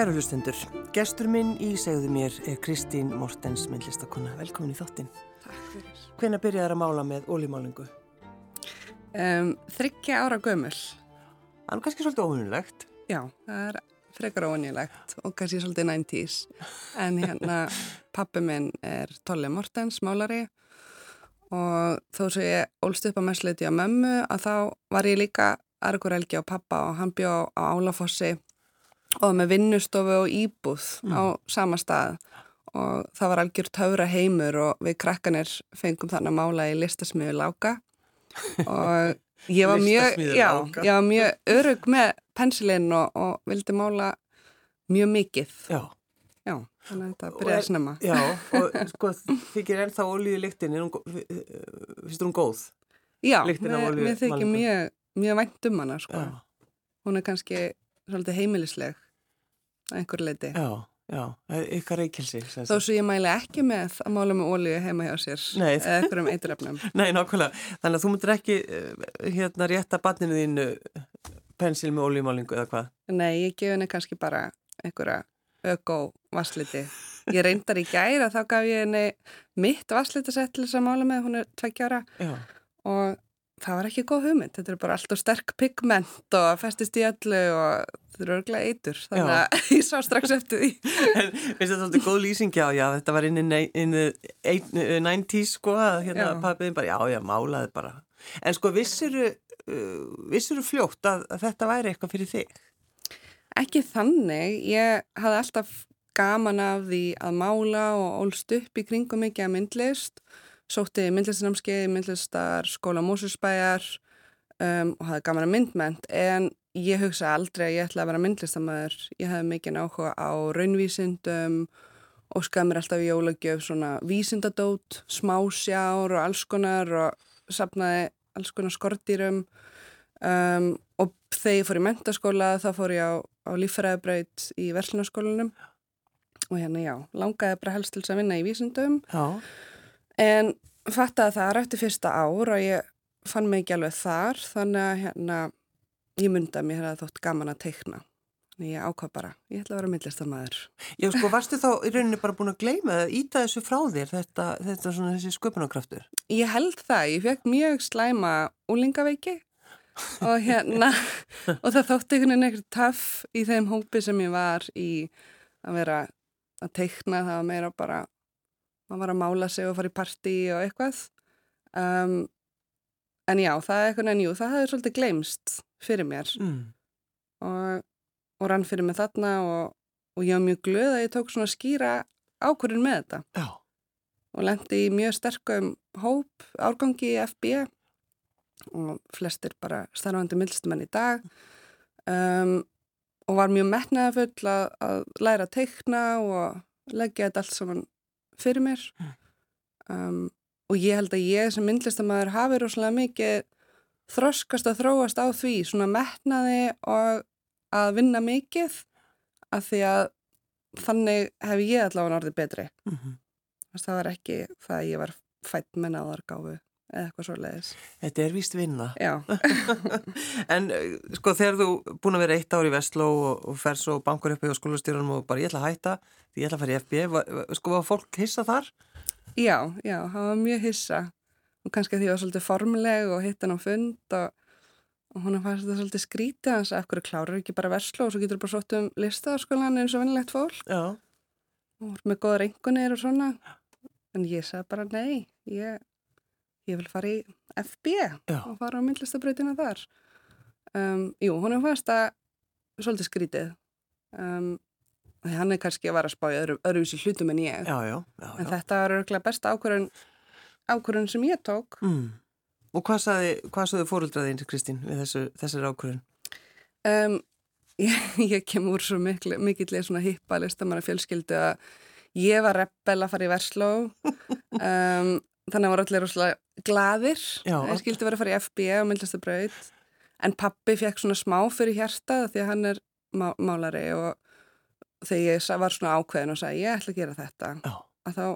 Kæru hlustendur, gestur minn í segðu mér er Kristín Mortens myndlistakonna. Velkomin í þáttinn. Takk fyrir. Hvena byrjaði að mála með ólímálingu? Um, þryggja ára gömul. Það er kannski svolítið óvinnulegt. Já, það er frekar óvinnulegt og kannski svolítið 90's. En hérna, pappi minn er Tolle Mortens, málari og þó sem ég ólst upp á messleiti á mömmu að þá var ég líka argur elgi á pappa og hann bjó á Álafossi og með vinnustofu og íbúð mm. á sama stað og það var algjör taura heimur og við krakkanir fengum þannig að mála í listasmiðu láka og ég var mjög, já, ég var mjög örug með pensilinn og, og vildi mála mjög mikið. Já. Já, þannig að þetta byrjaði að snemma. Já, og sko þykir ennþá ólíu líktin, finnst hún góð? Já, mér þykir mjög, mjög vænt um hana, sko. Já. Hún er kannski svolítið heimilisleg að einhver leiti. Já, já, ykkar reykjelsi. Þó svo ég mæli ekki með að mála með ólíu heima hjá sér Nei. eða eitthvað um eituröfnum. Nei, nákvæmlega. Þannig að þú myndir ekki eh, hérna rétta barninu þínu pensil með ólíumálingu eða hvað? Nei, ég gef henni kannski bara einhverja öko-vassliti. Ég reyndar í gæra, þá gaf ég henni mitt vasslitasett til þess að mála með, hún er tveggjára og það var ekki góð hugmynd, þetta er bara alltaf sterk pigment og festist í öllu og þetta er örglega eitur, þannig að ég sá strax eftir því. Finnst þetta svolítið góð lýsingja á, já þetta var inn í 90's sko, að hérna pappiðin bara, já já, málaði bara. En sko vissuru, uh, vissuru fljótt að, að þetta væri eitthvað fyrir þig? Ekki þannig, ég hafði alltaf gaman af því að mála og ólst upp í kringum mikið að myndlist og sótti myndlistinamskeið, myndlistar, skóla músusbæjar um, og hafði gaman að myndment en ég hugsa aldrei að ég ætla að vera myndlistamæður. Ég hafði mikinn áhuga á raunvísindum og skað mér alltaf í jólagjöf svona vísindadót, smásjár og alls konar og sapnaði alls konar skortýrum um, og þegar ég fór í mentaskóla þá fór ég á, á lífræðabraut í verslunarskólanum og hérna já, langaði bara helst til þess að vinna í vísindum. Já. En fattaði það rætti fyrsta ár og ég fann mig ekki alveg þar þannig að hérna ég mynda mér að þótt gaman að teikna. Þannig ég ákvað bara, ég ætla að vera myndlistamæður. Já sko, varstu þá í rauninni bara búin að gleyma það, íta þessu frá þér, þetta, þetta svona þessi sköpunarkraftur? Ég held það, ég fekk mjög slæma úlingaveiki og hérna, og það þótti einhvern veginn eitthvað taff í þeim hópi sem ég var í að vera að teikna, það var meira bara maður var að mála sig og fara í parti og eitthvað um, en já, það er eitthvað en jú, það hefði svolítið glemst fyrir mér mm. og, og rann fyrir mig þarna og, og ég var mjög glöð að ég tók svona skýra ákvörðin með þetta já. og lendi í mjög sterkum hóp árgangi í FB og flestir bara starfandi milstumenn í dag um, og var mjög metnaðafull að, að læra að teikna og leggja þetta allt saman fyrir mér. Um, og ég held að ég sem myndlistamæður hafi rosalega mikið þroskast að þróast á því svona metnaði og að vinna mikið að því að þannig hef ég allavega orðið betri. Mm -hmm. það var ekki það að ég var fætt með náðargáfu eða eitthvað svo leiðis. Þetta er vist vinna. Já. en eh, sko þegar þú búin að vera eitt ár í Vestló og, og fer svo bankur uppi á skólastýrunum og bara ég ætla að hætta ég ætla að fara í FB, sko var fólk hissa þar? Já, já, það var mjög hissa og kannski því að ég var svolítið formuleg og hitt hann á fund og, og hún fannst þetta svolítið skrítið hans af hverju klárar ekki bara Vestló og svo getur þú bara svolítið um listaðarskólan eins og vinnilegt fólk. Já. Og með góða reyngunir og svona en ég sagði bara nei, ég ég vil fara í FB Já. og fara á myndlistabrautina þar um, Jú, hún er fast að svolítið skrítið um, hann er kannski að vara að spá í öðru, öðruvísi hlutum en ég já, já, já, en þetta var örgulega besta ákvörðun ákvörðun sem ég tók mm. Og hvað saði, saði fóröldraðinn Kristín við þessu, þessari ákvörðun? Um, ég, ég kem úr svo mikil, mikill svona hippa listamanna fjölskyldu að ég var reppel að fara í Versló um, þannig að voru allir rosalega gladir ég skildi verið að fara í FB og myndlistabraut en pappi fekk svona smá fyrir hjarta því að hann er má, málari og þegar ég var svona ákveðin og sagði ég ætla að gera þetta Já. að þá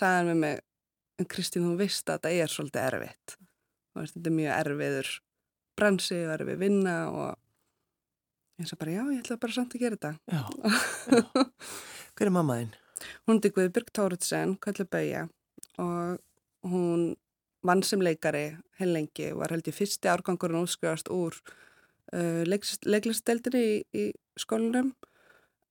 sagði hann með mig en Kristín þú veist að þetta er svolítið erfitt og þetta er mjög erfiður bransi og erfið vinna og ég sagði bara já ég ætla bara samt að gera þetta Já. Já. Hver er mammaðinn? Hún er Guðbjörg Tóruðsen, kallar Bauja og hún vann sem leikari heil lengi og var held í fyrsti árgangurinn útskrifast úr uh, leiklisteldinni í, í skólinum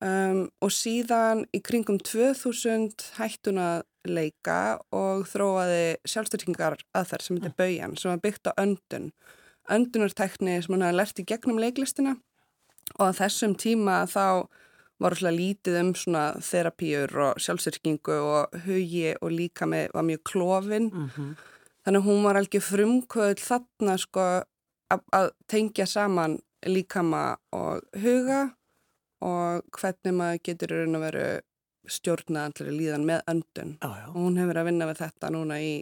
um, og síðan í kringum 2000 hættun að leika og þróaði sjálfstyrkingar aðferð sem heitir Baujan sem var byggt á öndun. Öndunartekni sem hann hafa lært í gegnum leiklistina. Og á þessum tíma þá var alltaf lítið um svona þerapíur og sjálfsyrkingu og hugi og líka með var mjög klófin Mm -hmm. þannig hún var alveg frumkvöld þarna sko að, tengja saman líkama og huga og hvernig maður getur raun að veru stjórna allir líðan með öndun já. og hún hefur að vinna við þetta núna í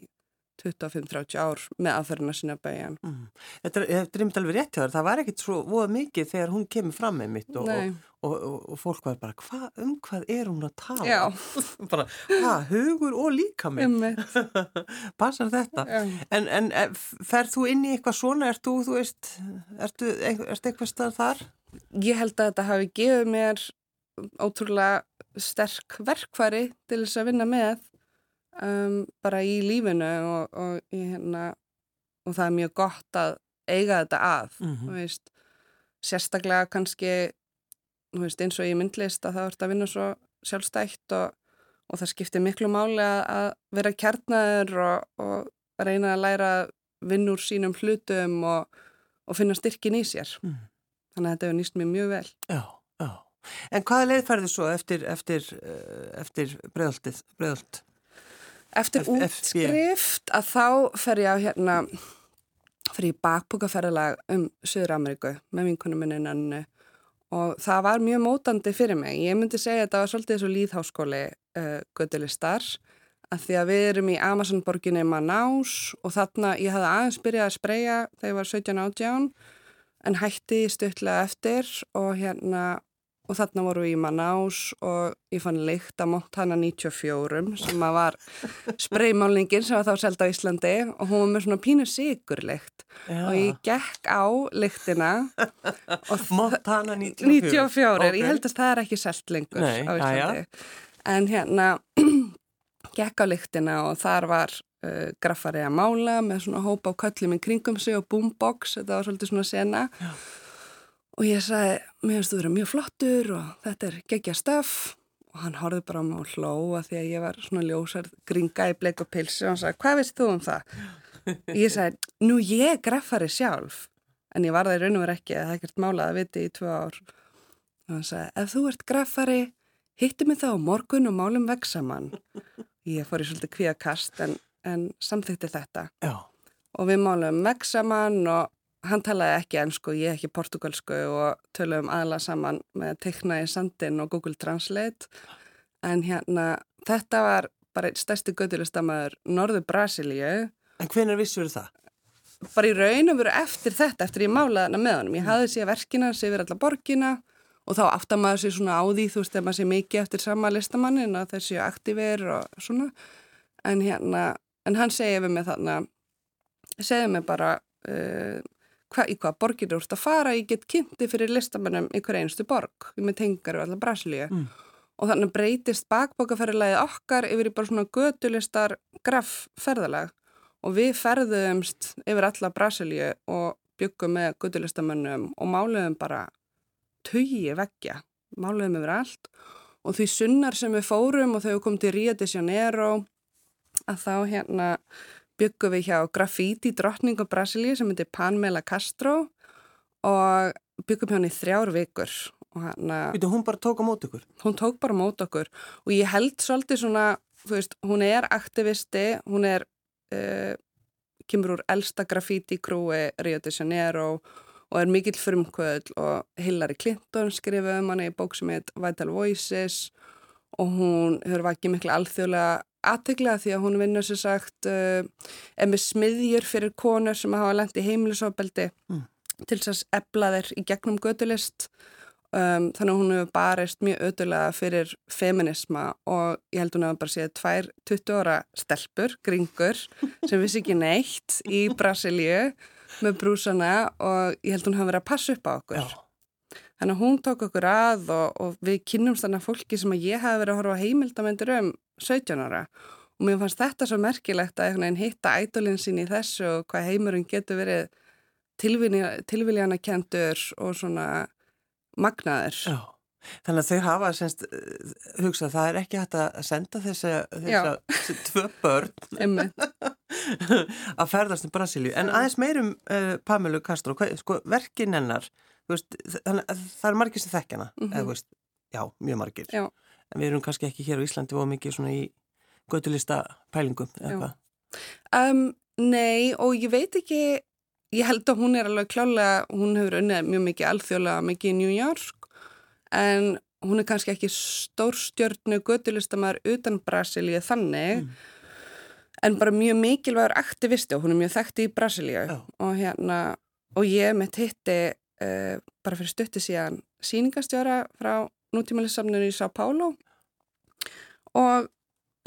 25-30 ár með aðferðina sinna bæjan. Mm. Þetta er, einmitt alveg rétt hjá þér. Það var ekkit svo voða mikið þegar hún kemur fram með mitt og, og, og, og fólk var bara, hva, um hvað er hún að tala? Já. bara, hvað, hugur og líka mig? Passar þetta? En, en eh, ferð þú inn í eitthvað svona? Ert þú, þú veist, ertu, ertu eitthvað stað þar? Ég held að þetta hafi gefið mér ótrúlega sterk verkfæri til þess að vinna með um, bara í lífinu og, og, hérna, og það er mjög gott að eiga þetta að Mhm. þú veist, sérstaklega kannski veist, eins og í myndlist að það vart að vinna svo sjálfstætt og, og það skiptir miklu máli að, að vera kjarnaður og, og reyna að læra að vinna úr sínum hlutum og, og finna styrkin í sér Mm. þannig að þetta hefur nýst mér mjög vel Já, já. En hvaða leið færðu svo eftir, eftir, eh, eftir bregðaltið, bregðalt? Eftir útskrift að þá fer ég á hérna fyrir í bakbúkaferðalag um Suður-Ameríku með vinkunum minni nannu og það var mjög mótandi fyrir mig. Ég myndi segja að þetta var svolítið svo líðháskóli uh, göttulistar að því að við erum í Amazonborginni Manaus og þarna ég hafði aðeins byrjað að spreja þegar ég var 17 átján en hætti stuttlega eftir og hérna og þarna voru við í Manaus og ég fann lykt að Montana 94 sem að var spreymálningin sem var þá selda á Íslandi og hún var með svona pínu sigurlykt og ég gekk á lyktina Montana 94. 94, Ok. ég held að það er ekki selt lengur Nei, á Íslandi jæja. en hérna gekk á lyktina og þar var uh, graffari að mála með svona hópa á köllum í kringum sig og boombox, þetta var svolítið svona sena Já. Og ég sagði, mér finnst þú vera mjög flottur og þetta er geggja stöf og hann horfði bara á mig og hló að því að ég var svona ljósar gringa í bleik og pilsi og hann sagði, hvað veist þú um það? ég sagði, nú ég graffari sjálf. En ég var það í raun og verið ekki, það er ekkert málað að viti í tvö ár. Og hann sagði, ef þú ert graffari hittu mig þá morgun og málum veg saman ég fór í svolítið kvíakast en, en samþykti þetta. Já, og við málum veg saman og hann talaði ekki ennsku, ég ekki portugalsku og töluðum aðla saman með teikna í sandin og Google Translate en hérna þetta var bara einn stærsti götulistamæður Norður Brasilíu en hvenær vissur það? bara í raun og veru eftir þetta, eftir ég málaði hana með honum. Ég hafði séð verkina, séð yfir alla borgina og þá áttar maður sér svona á því, þú veist, þegar maður sé mikið eftir sama listamannin að þeir séu aktífir og svona. En hérna, en hann segið við mig þarna, segið mig bara uh, hva, í hvað borgir þú ert að fara, ég get kynnti fyrir listamannum í hver einstu borg, ég með tengar og alla Brasilíu. Mm. Og þannig breytist bakbókaferðalagið okkar yfir í bara svona götulistar graffferðalag. Og við ferðumst yfir alla Brasilíu og byggum með guttulistamönnum og máluðum bara tugi veggja, máluðum yfir allt. Og því sunnar sem við fórum og við komum til Rio de Janeiro að þá hérna byggum við hjá graffíti drottningu Brasilíu sem heitir Panmela Castro og byggum hjá hann í þrjár vikur hérna Veitu, hún bara tók á mót ykkur? hún tók bara mót okkur og ég held svolítið svona, þú veist, hún er aktivisti, hún er uh, kemur úr elsta graffiti grúi Rio de Janeiro og er mikill frumkvöld og Hillary Clinton skrifaði um hana í bók sem heit Vital Voices og hún hefur vakið miklu alþjóðlega aðteglega því að hún vinnur sér sagt er með smiðjur fyrir konur sem hafa lengt í heimilisofbeldi Mm. til þess að ebla þeir í gegnum gödulist um, þannig að hún hefur barist mjög ödulega fyrir feminisma og ég held hún hefur bara séð tvær 20 ára stelpur, gringur sem vissi ekki neitt í Brasilíu með brúsana og ég held hún hefur verið að passa upp á okkur Já. Þannig að hún tók okkur að og, og við kynnumst þannig að fólki sem að ég hafi verið að horfa heimildamendur um 17 ára og mér fannst þetta svo merkilegt að hitta ædolinn sín í þessu og hvað heimurinn getur verið tilviljana kentur og svona magnaður. Já. Þannig að þau hafa semst hugsað það er ekki hægt að senda þessa, þessa tvö börn að ferðast um Brasilíu. En aðeins meirum uh, Pamelu Castro, hvað, sko, verkin hennar veist, þannig að það er margir sem þekkjana mm -hmm. eða veist, já, mjög margir já. En við erum kannski ekki hér á Íslandi og mikið svona í göttulista pælingum eða hvað? Um, Nei, og ég veit ekki ég held að hún er alveg klálega hún hefur unnið mjög mikið alþjóðlega mikið í New York en hún er kannski ekki stórstjörnu göttulistamæður utan Brasilíu þannig mm. en bara mjög mikilvægur aktivisti og hún er mjög þekkt í Brasilíu. Og hérna og ég með titti uh, bara fyrir stutti síðan síningastjóra frá nútímalissamninu í Sá Pálo og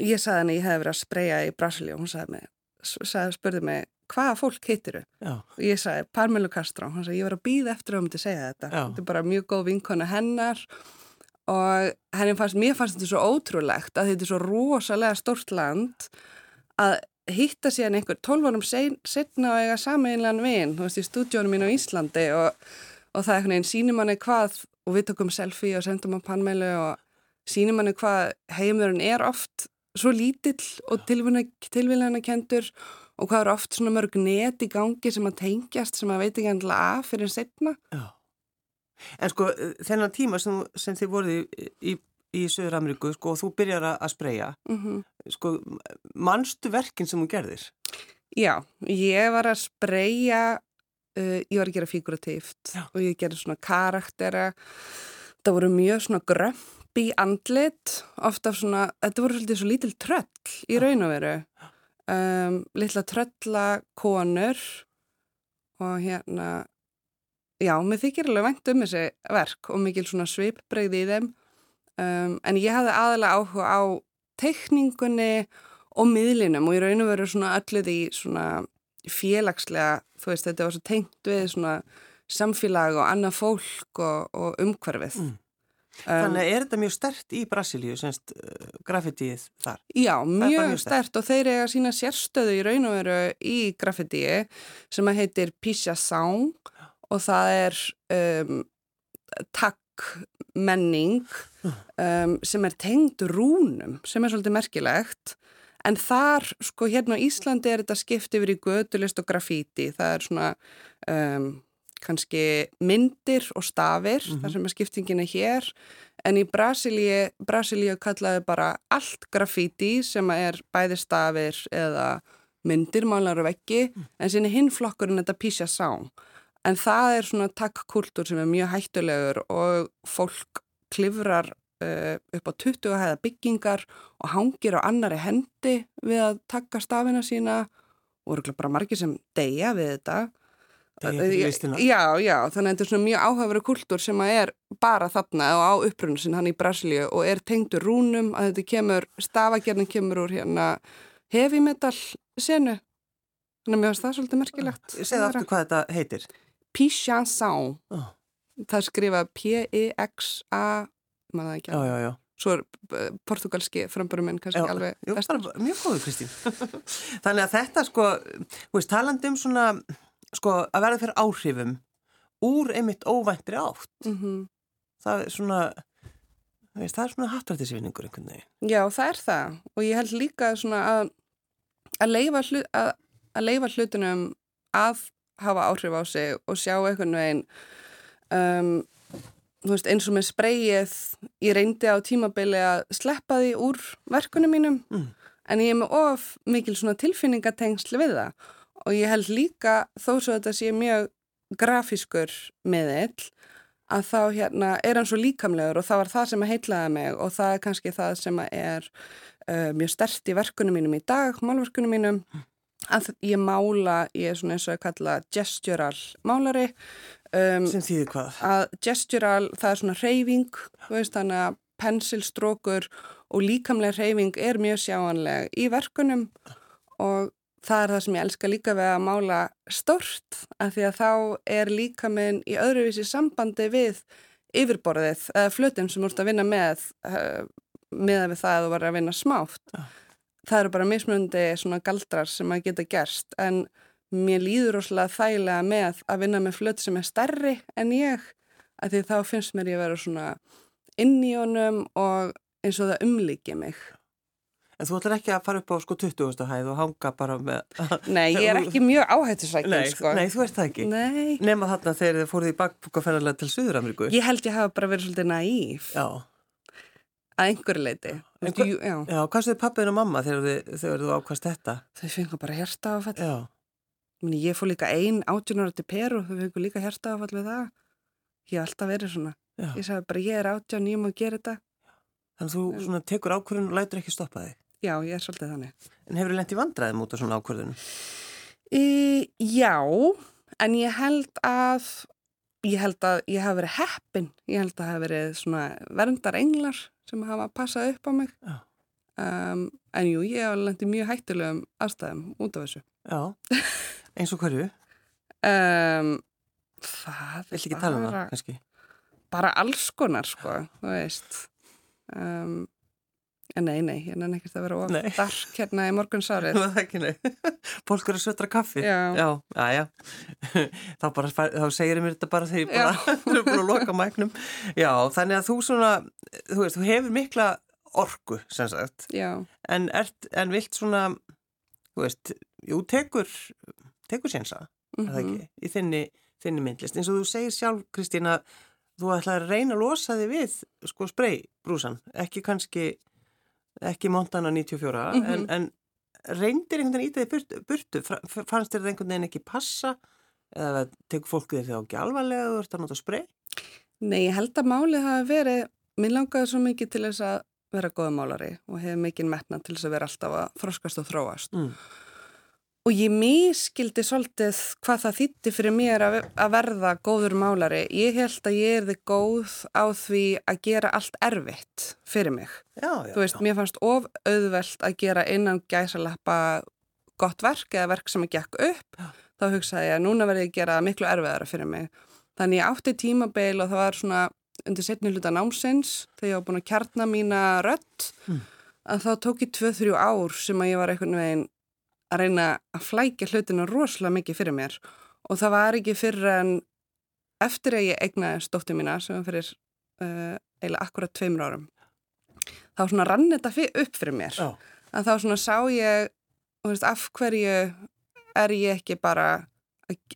ég sagði henni að ég hef verið að spreja í Brasilíu og hún sagði mig, sagði, spurði mig hvaða fólk heitiru? Og ég sagði Parmelu Castro, hún sagði ég var að býða eftir að hún myndi segja þetta. Já. Þetta er bara mjög góð vinkona hennar og henni fannst, mér fannst þetta svo ótrúlegt að þetta er svo rosalega stórt land að hitta síðan einhver 12 árum setna og eiga sameinlegan vinn, þú veist, í stúdjónum mín á Íslandi og, og það er einhvern veginn sínum manni hvað, og við tökum selfie og sendum á pannmælu og sínum manni hvað heimurinn er oft svo lítill og tilvíðan kentur og hvað eru oft svona mörg net í gangi sem að tengjast sem að veit ekki endla af fyrir setna. Já. En sko þennan tíma sem, sem þið voruð í, í í Söður Ameríku sko, og þú byrjar að spreja mm -hmm. sko, mannstu verkin sem hún gerðir? Já, ég var að spreja uh, ég var að gera figuratíft Já. og ég gerði svona karaktera það voru mjög svona grömpi andlit, ofta svona þetta voru svolítið svo lítil tröll í raun og veru. Um, litla trölla konur og hérna Já, mér þykir alveg vænt um þessi verk og mikil svona svipbreyði í þeim. Um, en ég hafði aðalega áhuga á teikningunni og miðlinum og ég raun og veru svona ölluð í svona félagslega, þú veist þetta var svo tengt við svona samfélag og annað fólk og, og umhverfið. Mm. Um, Þannig er þetta mjög stert í Brasilíu, semst uh, graffitíið þar? Já, mjög, mjög stert og þeir eiga sína sérstöðu í raun og veru í graffitíi sem að heitir Písja Sáng og það er um, takk menning um, sem er tengd rúnum sem er svolítið merkilegt en þar, sko hérna á Íslandi er þetta skipt yfir í gödulist og grafíti það er svona um, kannski myndir og stafir mm -hmm. þar sem er skiptingina hér en í Brasilíu Brasilíu kallaði bara allt grafíti sem er bæði stafir eða myndir, málar og veggi mm. en sinni hinflokkurinn þetta písja sám En það er svona takkkultúr sem er mjög hættulegur og fólk klifrar upp á 20 hæða byggingar og hangir á annari hendi við að takka stafina sína og eru bara margir sem deyja við þetta. Deyja Já, já, þannig að þetta er svona mjög áhagveru kultúr sem að er bara þarna og á upprunnu sem hann í Brasilíu og er tengdur rúnum að þetta kemur, stafagerðin kemur úr hérna heavy metal senu. Þannig að mér finnst það svolítið merkilegt. Segð aftur hvað þetta heitir. Pichanção oh. það skrifa P-I-X-A maður það ekki já, já, já. svo er eh, portugalski frambörum en kannski ekki alveg jú, mjög góður Kristín. Þannig að þetta sko veist, talandi um svona sko að verða fyrir áhrifum úr einmitt óvæntri átt. Mm -hmm. það er svona veist, það er svona hattrættisvinningur einhvern veginn. Já það er það. Og ég held líka svona að að leifa, hlut, að, að leifa hlutunum að hafa áhrif á sig og sjá einhvern veginn um, veist, eins og með spreyið ég reyndi á tímabili að sleppa því úr verkunum mínum mm. en ég er með of mikil svona tilfinningatengsl við það og ég held líka þó svo að þetta sé mjög grafískur meðill að þá hérna er hann svo líkamlegur og það var það sem að heitlaði mig og það er kannski það sem að er uh, mjög stert í verkunum mínum í dag, málverkunum mínum að ég mála, ég er svona eins og að kalla gestural málari um, sem þýðir hvað? að gestural, það er svona reyfing veist, þannig að pensilstrókur og líkamlega reyfing er mjög sjáanleg í verkunum og það er það sem ég elska líka við að mála stort af því að þá er líka minn í öðruvísi sambandi við yfirborðið eða flutin sem ert að vinna með uh, með að við það að þú var að vinna smátt. Ja. Það eru bara mismundi svona galdrar sem að geta gerst en mér líður óslega þægilega með að vinna með flut sem er stærri en ég af því þá finnst mér ég að vera svona inn í honum og eins og það umlíkja mig. En þú ætlar ekki að fara upp á sko 20. hæð og hanga bara með... Nei, ég er ekki mjög áhættisvækjum sko. Nei, þú ert það ekki. Nei. Nefna þarna þegar þið fóruð í bakbúkaferðarlega til Suður-Ameríku. Ég held ég hafa bara verið svolítið næýf. Já. Að einhverju leiti. En, hva, já. já, hvað séu pappin og mamma þegar þið, þegar þú ákvæmst þetta? Þau fengur bara hérta áfall. Já. Meni, ég fór líka ein átjónara til Peru, þau fengur líka hérta áfall við það. Ég hef alltaf verið svona. Já. Ég sagði bara ég er átjón, ég má gera þetta. Þannig að þú tekur ákvörðun og lætur ekki stoppa þig? Já, ég er svolítið þannig. En hefur þið lendið vandræðum út af svona ákvörðunum? E, já, en ég held að ég held að ég hafa verið heppin. Ég held að það hafa verið svona verndar englar sem hafa passað upp á mig. Um, en jú, ég hef lendið mjög hættilegum aðstæðum út af þessu. Já, eins og hverju? Um, það Vilt ekki tala um það, kannski? Bara alls konar, sko, þú veist. Um, Nei, nei, hérna er nekkert að vera of dark hérna í morgunsárið. Það er ekki, nei. Fólk eru að sötra kaffi. Já. Já, já, já. Þá, bara, þá segir ég mér þetta bara þegar ég bara er búin að loka mæknum. Já, þannig að þú svona, þú veist, þú hefur mikla orgu, sem sagt. Já. En, ert, en vilt svona, þú veist, jú, tekur, tekur sénsa, mm -hmm. er það Mhm. ekki, í þinni, þinni myndlist. En svo þú segir sjálf, Kristína, þú ætlaði að reyna að losa þig við, sko, spreybrúsan, ekki kannski ekki Montana 94 mm -hmm. en, en reyndir einhvern veginn í það burtu, burtu fannst þér einhvern veginn ekki passa eða tekur fólk þér þá ekki alvarlega þú ert að nota sprey? Nei, ég held að málið hafi verið mér langaði svo mikið til þess að vera góða málari og hefur mikið metna til þess að vera alltaf að þroskast og þróast mm. Og ég mískildi svolítið hvað það þýtti fyrir mér að, að verða góður málari. Ég held að ég erði góð á því að gera allt erfitt fyrir mig. Já, já, þú veist, já. mér fannst of auðvelt að gera innan gæsalappa gott verk eða verk sem að gekk upp. Þá hugsaði ég að núna verði ég að gera miklu erfiðara fyrir mig. Þannig ég átti tímabeil og það var svona undir setni hluta námsins þegar ég var búin að kjarna mína rött Mm. að þá tók ég 2-3 ár sem að ég var einhvern veginn að reyna að flækja hlutina rosalega mikið fyrir mér. Og það var ekki fyrir en eftir að ég egnaði stóttu mína sem var fyrir uh, eiginlega akkurat tveimur árum þá svona rann þetta upp fyrir mér. Já. að þá svona sá ég veist, af hverju er ég ekki bara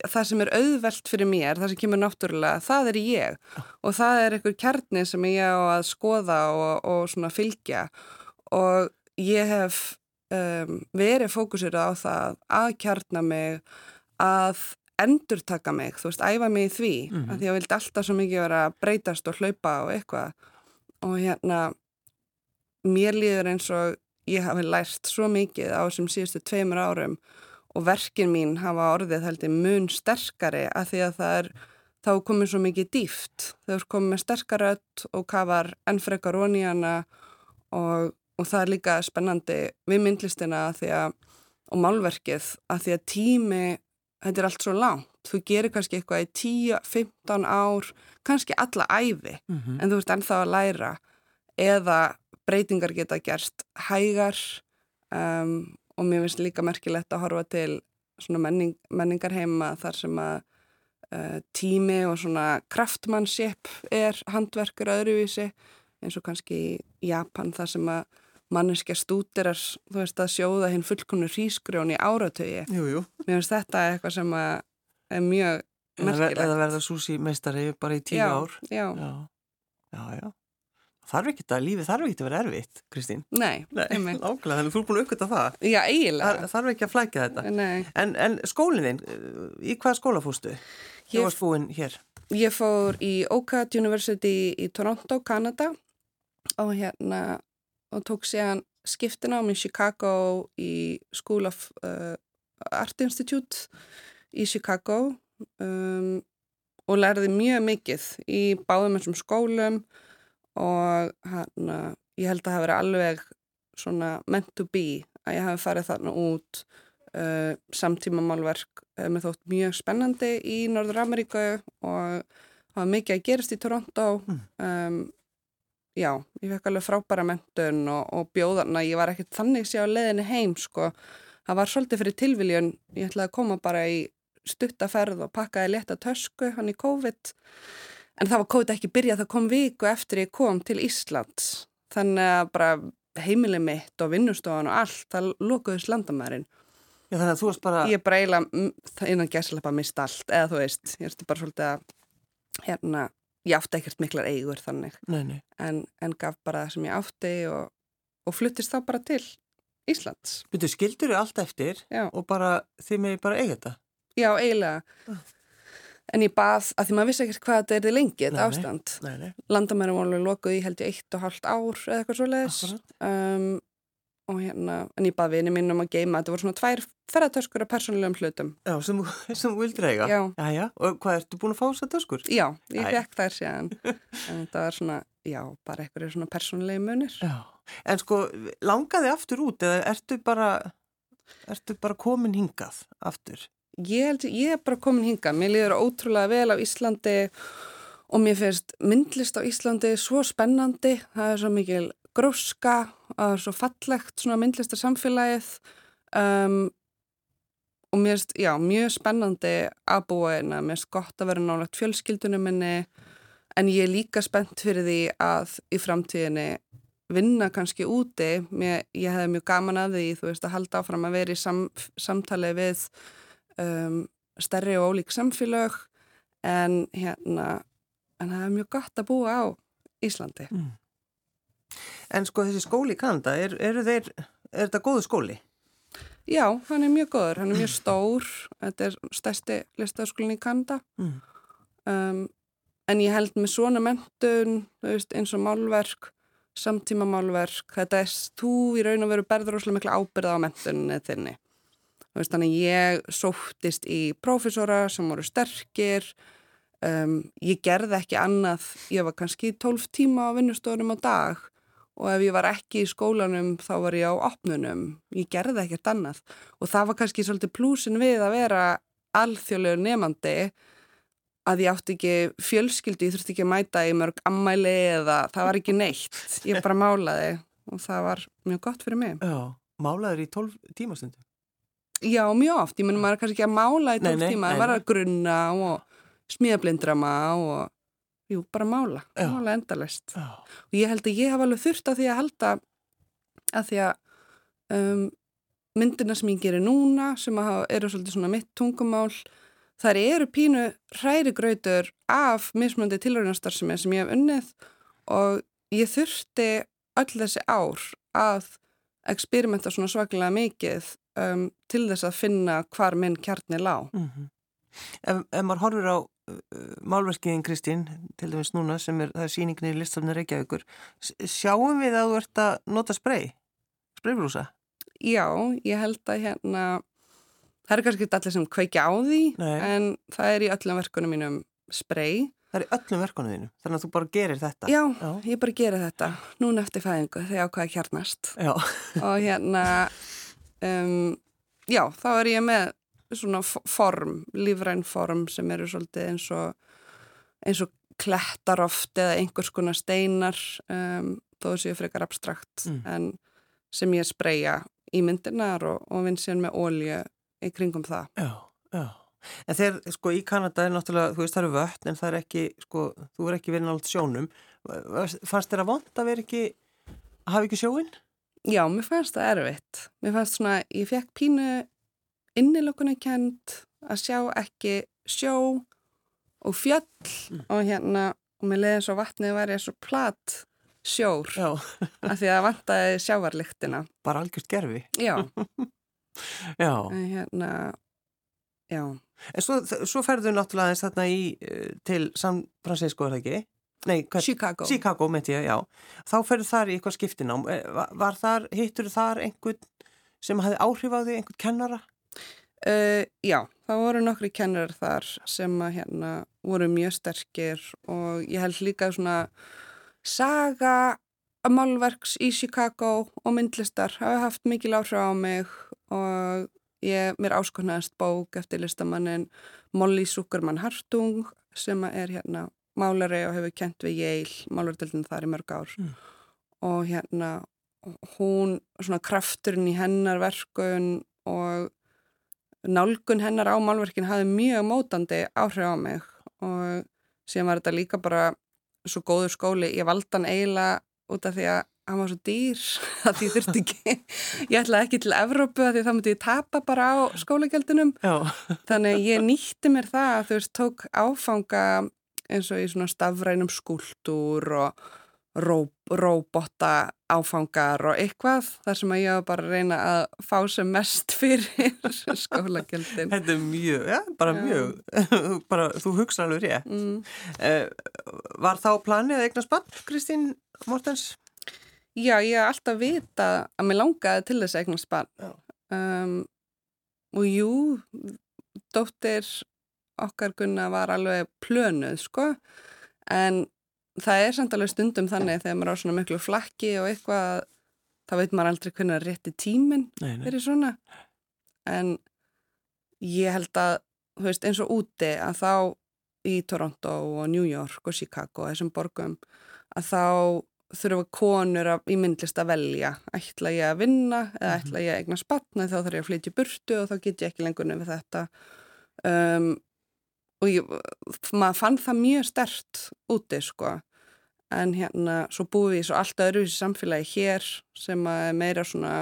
það sem er auðvelt fyrir mér, það sem kemur náttúrulega, það er ég. Og það er einhver kjarni sem ég á að skoða og, og svona fylgja. Og ég hef um, verið fókusir á það að kjarna mig, að endur taka mig, þú veist, æfa mig í því, mm. -hmm. að því að ég vildi alltaf svo mikið vera að breytast og hlaupa og eitthvað og hérna mér líður eins og ég hafi lært svo mikið á þessum síðustu tveimur árum og verkin mín hafa orðið heldur mun sterkari að því að það er þá komið svo mikið dýft þau komið með sterkarött og kafar ennfrekar oníana og, og það er líka spennandi við myndlistina að og málverkið að því að tími þetta er allt svo langt, þú gerir kannski eitthvað í 10-15 ár kannski alla æfi Mm -hmm. en þú ert ennþá að læra eða breytingar geta gerst hægar um, og mér finnst líka merkilegt að horfa til svona menning, menningarheima þar sem að uh, tími og svona kraftmannship er handverkur öðruvísi eins og kannski í Japan þar sem að manneskja stútirar, þú veist, að sjóða hinn fullkomnu hrísgrjón í áratögi. Jú, jú. Mér finnst þetta eitthvað sem er mjög merkilegt. eða verða súsi meistari bara í tíu já, ár. Já, Já, já, já. Þarf ekki að, lífið þarf ekki að vera erfitt, Kristín. nei, Nei, einmitt. nákvæmlega, þannig að þú er búin að aukvita það. Já, eiginlega. Það þarf ekki að flækja þetta. Nei. En, en skólininn, í hvað skóla fórstu? Þú varst búinn hér. Ég fór í Oak University í Toronto, Kanada og hérna og tók síðan skiptinám í Chicago í School of uh, Art Institute í Chicago um, og lærði mjög mikið í báðum þessum skólum og hann, ég held að það verið alveg svona meant to be að ég hafi farið þarna út uh, samtíma málverk uh, með þótt mjög spennandi í Norður Ameríku og það var mikið að gerast í Toronto mm. um, já, ég fekk alveg frábæra mentun og, og bjóðarna, ég var ekkert þannig sé á leðinni heim sko, það var svolítið fyrir tilviljun, ég ætlaði að koma bara í stuttaferð og pakkaði leta tösku hann í COVID. En það var COVID ekki byrjað, það kom viku eftir ég kom til Íslands. Þannig að bara heimilið mitt og vinnustofan og allt, það lókuðist landamærin. Já þannig að þú varst bara Ég bara eiginlega innan gæslepa að mista allt eða þú veist, ég erstu bara svolítið að hérna, ég átti ekkert miklar eigur þannig nei, nei. En, en gaf bara það sem ég átti og, og fluttist þá bara til Íslands Þú skildur þau allt eftir Já. og bara þið með bara eiga þetta Já, eiginlega. Ah. En ég bað, að því maður vissi ekkert hvað þetta er því lengi, þetta ástand. Var alveg lokuð í held ég eitt og halvt ár eða eitthvað svo leiðis. Um, og hérna, en ég bað vini mín um að geima, þetta voru svona tvær ferðartöskur af persónulegum hlutum. Já, sem, sem þú vildir eiga? Já. Já, já. Og hvað, ertu búin að fá þessar töskur? Já, ég fekk þær séðan. en þetta var svona, já, bara eitthvað svona persónulegi munir. Já, en sko, langaði aftur út eða ertu bara, ertu bara komin hingað aftur? ég held ég er bara komin hinga, mér líður ótrúlega vel á Íslandi og mér finnst myndlist á Íslandi svo spennandi, það er svo mikil gróska, er svo fallegt svona myndlistar samfélagið um, og mér finnst, já, mjög spennandi að búa einna, mér finnst gott að vera nálagt fjölskyldunum minni en ég er líka spennt fyrir því að í framtíðinni vinna kannski úti, mér, ég hefði mjög gaman að því, þú veist, að halda áfram að vera í sam, samtali við um, stærri og ólík samfélög en hérna en það er mjög gott að búa á Íslandi mm. En sko þessi skóli í Kanada, er, er, þeir, er þetta góðu skóli? Já, hann er mjög góður, hann er mjög stór. Þetta er stærsti listaskólin í Kanada. Mm. um, en ég held með svona mentun veist, eins og málverk samtíma málverk, þetta er þú í raun og veru berður óslega miklu ábyrða á mentunni þinni. Veist, þannig ég sóttist í prófessora sem voru sterkir, um, ég gerði ekki annað, ég var kannski 12 tíma á vinnustofunum á dag og ef ég var ekki í skólanum þá var ég á opnunum, ég gerði ekkert annað og það var kannski svolítið plúsin við að vera alþjóðlegur nefandi að ég átti ekki fjölskyldi, ég þurfti ekki að mæta í mörg ammæli eða það var ekki neitt, ég bara málaði og það var mjög gott fyrir mig. Já, málaður í 12 tímastundu? Já, mjög oft. Ég menn maður kannski ekki að mála í tólf tíma, það var að grunna og smíðablindrama og jú, bara mála, Já. mála endalist. Já. Og ég held að ég hafa alveg þurft að því að halda að því að um, myndina sem ég gerir núna, sem eru svolítið svona mitt tungumál, þar eru pínu hrærigrautur af mismöndi tilhörinarstarfsemi sem ég hef unnið og ég þurfti öll þessi ár að eksperimenta svona svaklega mikið um, til þess að finna hvar minn kjarni lág. Mm -hmm. ef, ef maður horfur á málverkiðin Kristín, til dæmis núna sem er, er síningin í listafni Reykjavíkur, sjáum við að þú ert að nota sprey, spreybrúsa? Já, ég held að hérna, það er kannski allir sem kveikja á því, Nei. en það er í öllum verkunum mínum sprey. Það er í öllum verkunum þínu, þannig að þú bara gerir þetta. Já, Já. ég bara gerir þetta, núna eftir fæðingu, þegar ákvæði kjarnast. Já. Og hérna um, já, þá er ég með svona form, lífræn form sem eru svolítið eins og eins og klettar oft eða einhvers konar steinar um, þó er frekar abstrakt mm. en sem ég spreja í myndinar og, og vinn sér með ólju í kringum það. Já, já. En þegar, sko, í Kanada er náttúrulega, þú veist, það eru vött, en það er ekki, sko, þú er ekki verið náttúrulega sjónum. Fannst þér að vond að vera ekki, að hafa ekki sjóin? Já, mér fannst það erfitt. Mér fannst svona, ég fekk pínu innilökunni kent að sjá ekki sjó og fjöll mm. og hérna, og mér leiði svo vatnið að vera svo platt sjór af því að vantaði sjávarlyktina. Bara algjörst gerfi? Já. já. Hérna, já. En svo, svo ferðu náttúrulega þess þarna í, eh, til San Francisco, er það ekki? Nei, hvern, Chicago. Chicago, ég, já. Þá ferður þar í eitthvað skiptinám. Eh, var, þar, hittur þar einhvern sem hafði áhrif á því, einhvern kennara? Uh, já, það voru nokkri kennar þar sem að hérna voru mjög sterkir og ég held líka svona saga málverks í Chicago og myndlistar hafa haft mikil áhrif á mig og ég mér áskotnaðist bók eftir listamannin Molly Zuckerman Hartung sem er hérna málari og hefur kent við Yale, málverðildin þar í mörg ár mm. og hérna hún, svona krafturinn í hennar verkun og nálgun hennar á málverkin hafi mjög mótandi áhrif á mig og síðan var þetta líka bara svo góður skóli, ég valdi hann eiginlega út af því að hann var svo dýr að því þurfti ekki ég ætlaði ekki til Evrópu að því það myndi ég tapa bara á skólagjaldunum þannig ég nýtti mér það að þú veist tók áfanga eins og í svona stafrænum skúltúr og róbota áfangar og eitthvað þar sem að ég var bara að reyna að fá sem mest fyrir skólagjöldin Þetta er mjög, já, bara já. mjög bara þú hugsa alveg rétt mm. uh, Var þá planið að eigna spann, Kristín Mortens? Já, ég hef alltaf vita að mér langaði til þess að eigna spann um, og jú dóttir okkar gunna var alveg plönuð, sko en það er samt alveg stundum þannig þegar maður á svona miklu flakki og eitthvað þá veit maður aldrei hvernig að rétti tíminn fyrir svona. En ég held að veist eins og úti að þá í Toronto og New York og Chicago og þessum borgum að þá þurfa konur að, í myndlist að velja. Ætla ég að vinna eða mhm. ætla ég að egna spatna þá þarf ég að flytja í burtu og þá get ég ekki lengur nefnir þetta. Um, og ég, maður fann það mjög stert úti sko. En hérna svo við í svo allt öðru í samfélagi hér sem að meira svona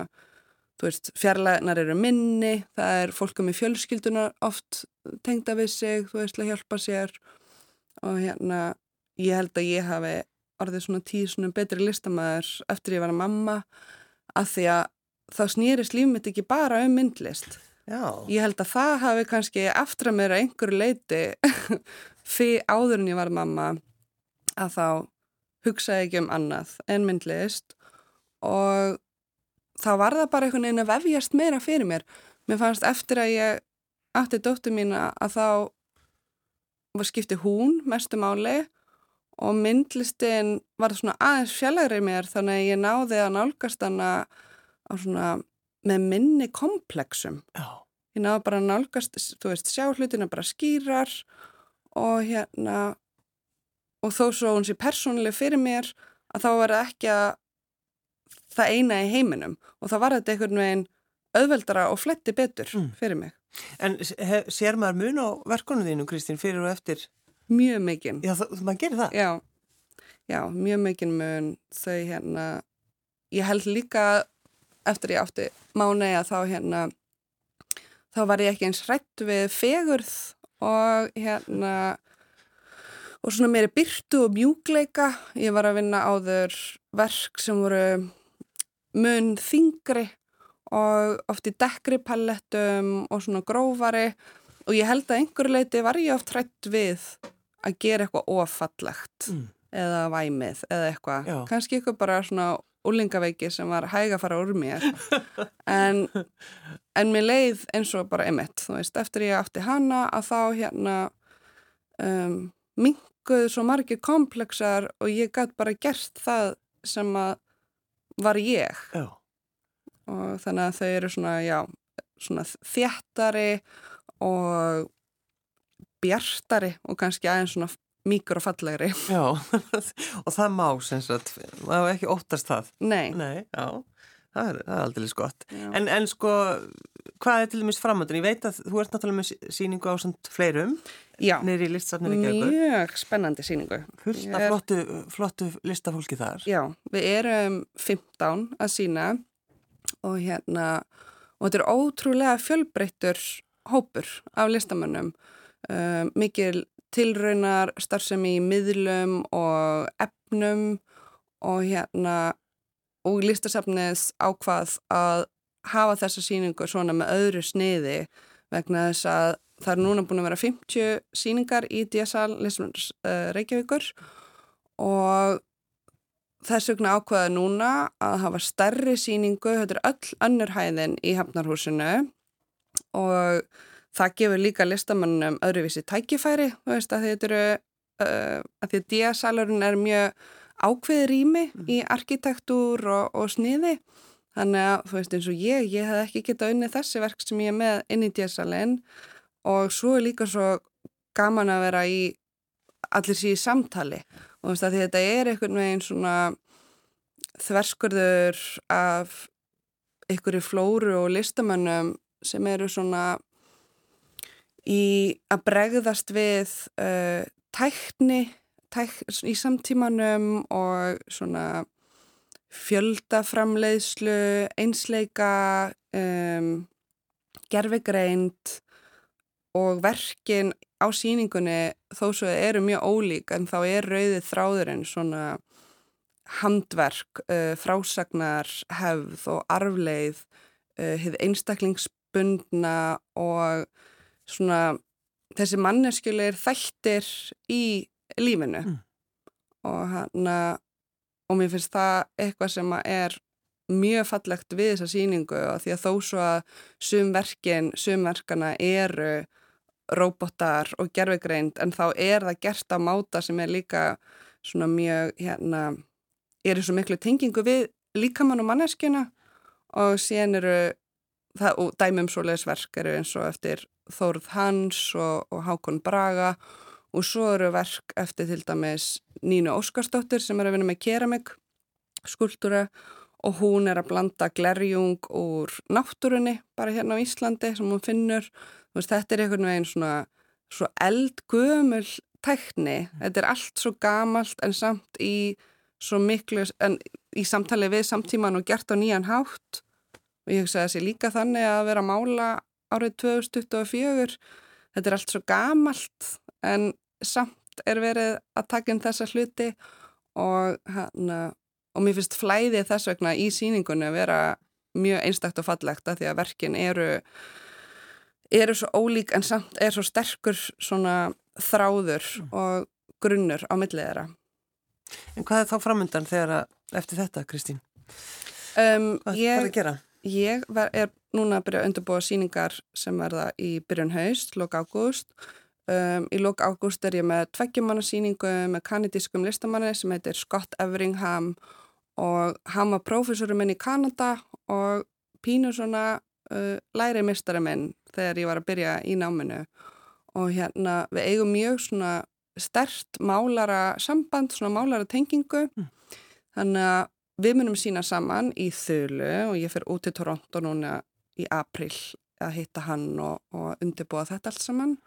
þú veist fjarlægnar eru minni það er fólkum í fjölskyldunar oft tengda við sig þú veist að hjálpa sér. Og hérna ég held að ég hafi orðið svona tíu svona betri listamæður eftir ég var að mamma að því að þá snýrist lífmitt ekki bara um myndlist Já. Ég held að það hafi kannski aftur að mér að einhverju leiti fyrir áður en ég var mamma að þá hugsaði ekki um annað en myndlist og þá var það bara einhvern veginn að vefjast meira fyrir mér. Mér fannst eftir að ég átti dóttu mín að þá skipti hún mestu máli og myndlistin var svona aðeins fjallagri mér þannig að ég náði að nálgast hana á svona með minni komplexum. Já. Ég náðu bara að nálgast, þú veist, sjá hlutina bara skýrar og hérna, og þó svo hún sé persónuleg fyrir mér að þá var það ekki að það eina í heiminum og þá var þetta einhvern veginn auðveldara og fletti betur mm. fyrir mig. En hef, sér maður mun á verkunum þínu, Kristín, fyrir og eftir? Mjög mikinn. Já, maður gerir það? Já, já, mjög mikinn mun þau hérna, ég held líka eftir ég átti mánu að þá hérna þá var ég ekki eins hrætt við fegurð og hérna og svona meiri byrtu og mjúgleika ég var að vinna áður verk sem voru mun þingri og oft í dekkri pallettum og svona grófari. Og ég held að einhverju leiti var ég oft hrætt við að gera eitthvað ofallegt mm. eða væmið eða eitthvað, kannski eitthvað bara svona úlingaveiki sem var hæg að fara úr mér en, en mér leið eins og bara emitt, þú veist, eftir ég átti hana að þá hérna um, minguðu svo margir komplexar og ég gæti bara gert það sem að var ég já. og þannig að þau eru svona, já, svona þjættari og bjartari og kannski aðeins svona mýkur og fallegri. Já, og það má sem sagt, maður ekki óttast það. Nei. Nei, já, það er, það er aldrei skott. En, en sko, hvað er til dæmis framöndin? Ég veit að þú ert náttúrulega með síningu á fleirum. Já. Mjög spennandi síningu. Fullt af er... flottu, flottu listafólki þar. Já, við erum 15 að sína og hérna, og þetta er ótrúlega fjölbreyttur hópur af listamönnum. Um, mikil tilraunar starfsemi í miðlum og efnum og hérna og listasafnið ákvað að hafa þessa síningu svona með öðru sniði vegna þess að það er núna búin að vera 50 síningar í DSL Listamannars uh, Reykjavíkur og þess vegna ákvaða núna að hafa stærri síningu, þetta er öll önnurhæðin í Hafnarhúsinu og það gefur líka listamannum öðruvísi tækifæri, þú veist að þetta eru uh, að því að díasalurinn er mjög ákveði rými mm. í arkitektúr og, og sniði. Þannig að þú veist eins og ég, ég hef ekki getað unni þessi verk sem ég er með inn í díasalinn og svo er líka svo gaman að vera í allir síði samtali. Og þú veist að þetta er einhvern veginn svona þverskurður af einhverju flóru og listamannum sem eru svona í að bregðast við uh, tækni tæk, í samtímanum og svona fjöldaframleiðslu, einsleika, um, gerfegreind og verkin á síningunni þó svo eru mjög ólík en þá er rauðið þráðurinn svona handverk, uh, frásagnar, hefð og arfleið, uh, hefð einstaklingsbundna og svona þessi manneskjulegir þættir í lífinu mm. og hann og mér finnst það eitthvað sem er mjög fallegt við þessa síningu og því að þó svo að sumverkin, sumverkana eru robotar og gerfegreind en þá er það gert á máta sem er líka svona mjög hérna, er í svo miklu tengingu við líkamann og manneskjuna og síðan eru það, og dæmum svoleiðisverk eru eins og eftir Þórð Hans og, og Hákon Braga. Og svo eru verk eftir til dæmis Nínu Óskarsdóttir sem er að vinna með keramik skultúra og hún er að blanda glerjung úr náttúrunni bara hérna á Íslandi sem hún finnur. Veist, þetta er einhvern veginn svona svo eldgömul tækni. Þetta er allt svo gamalt en samt í svo miklu en í samtali við samtíman og gert á nýjan hátt. Og ég hugsa sé líka þannig að vera að mála árið 2024 þetta er allt svo gamalt en samt er verið að taka inn þessa hluti og, hana, og mér finnst flæðið þess vegna í síningunni að vera mjög einstakt og fallegt að því að verkin eru eru svo ólík en samt er svo sterkur svona þráður mm. og grunnur á millið þeirra En hvað er þá framöndan þegar að eftir þetta Kristín? Um, hvað er það að gera? Ég ver, er núna að byrja að undurbúa síningar sem verða í byrjun haust, lók ágúst. Um, í lók ágúst er ég með tveggjumannasíningu með kanadískum listamanni sem heitir Scott Everingham og hann var prófessorum minn í Kanada og pínu svona uh, læri mistari minn þegar ég var að byrja í náminu. Og hérna við eigum mjög svona stert málara samband, svona málara tengingu. Mm. Þannig að Við munum sína saman í þölu og ég fer út til Toronto núna í april að hitta hann og, og undirbúa þetta allt saman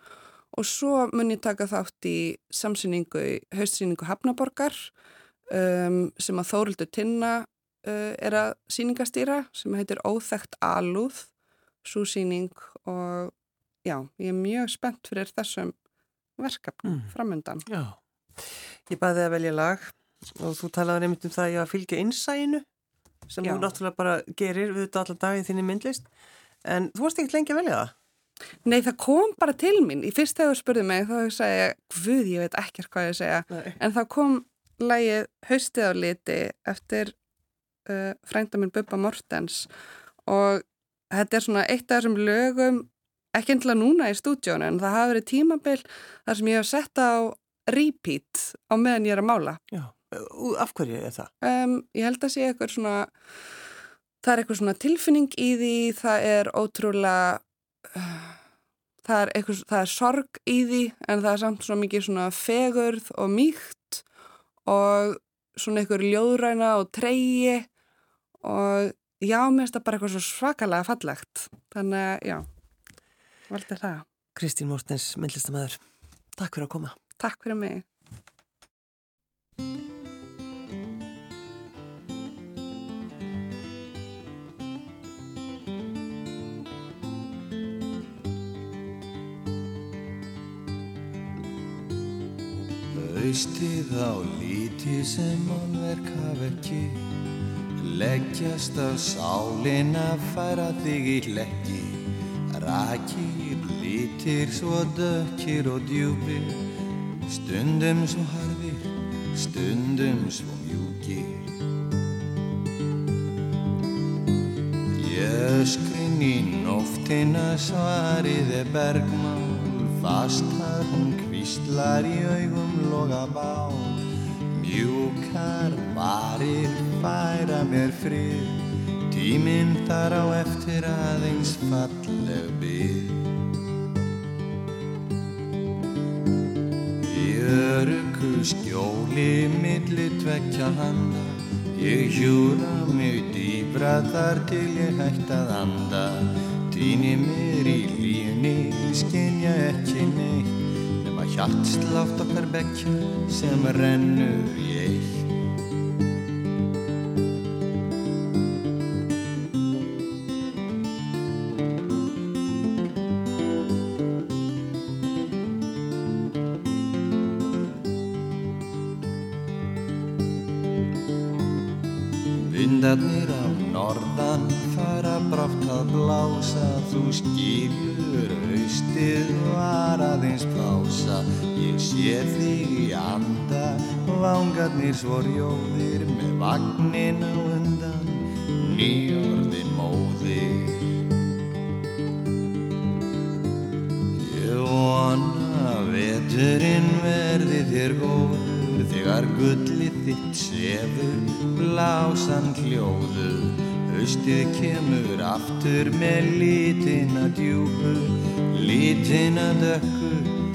og svo mun ég taka þátt í samsýningu, haustsýningu Hafnaborgar um, sem að Þórildur Tinna uh, er að sýningastýra sem heitir Óþægt Alúð, svo sýning og já, ég er mjög spennt fyrir þessum verkefnum mm. framöndan. Já, ég bæði að velja lag og þú talaði nefnitt um það að fylgja innsæinu sem Já. þú náttúrulega bara gerir við þetta allar daginn þínni myndlist. En þú varst ekkert lengi að velja það? Nei, það kom bara til mín. Í fyrst þegar þú spurði mig þá sagði ég, hvud, ég veit ekkert hvað ég segja. Nei. en þá kom lægið Haustið á liti eftir uh, frændaminn Bubba Mortens. Og þetta er svona eitt af þessum lögum ekki endilega núna í stúdjónu en það hafi verið tímabill þar sem ég hef sett á repeat á meðan ég er að mála. Já Af hverju er það? Um, ég held að sé eitthvað svona, það er eitthvað svona tilfinning í því, það er ótrúlega, uh, það, er eitthvað, það er sorg í því en það er samt svona mikið svona fegurð og mýkt og svona eitthvað ljóðræna og treyi og já, mér finnst það bara eitthvað svo svakalega fallegt. Þannig að já, valdi það. Kristín Mórtens, myndlistamæður, takk fyrir að koma. Takk fyrir mig. Haustið á líti sem málverk haf ekki Leggjast á sálin að færa þig í leggi Rakir, lítir svo dökkir og djúpir. Stundum svo harðir, stundum svo mjúkir. Jöskrin í nóftina svarið er bergmál. Fastar hún kvistlar í augum loga bál Mjúkar varir færa mér frið. Tíminn þar á eftir aðeins falleg byggð Í öruggu skjóli milli tvekja handa. Ég hjúra mig dýbra þar til ég hægt að anda. Týni mér í lífni, skinja ekki neitt hjartslátt okkar bekkja sem rennur í eitt. Vindarnir af norðan fara brátt að blása Þú skilur haustið var aðeins pása Ég sé þig í anda, vangarnir svo rjóðir Með vagnin á undan, nýjörðin móðir. Ég vona veturinn verði þér góður Þegar gullið þitt sefur, blásan hljóður. Haustið kemur aftur með lítina djúpu Lítina dökku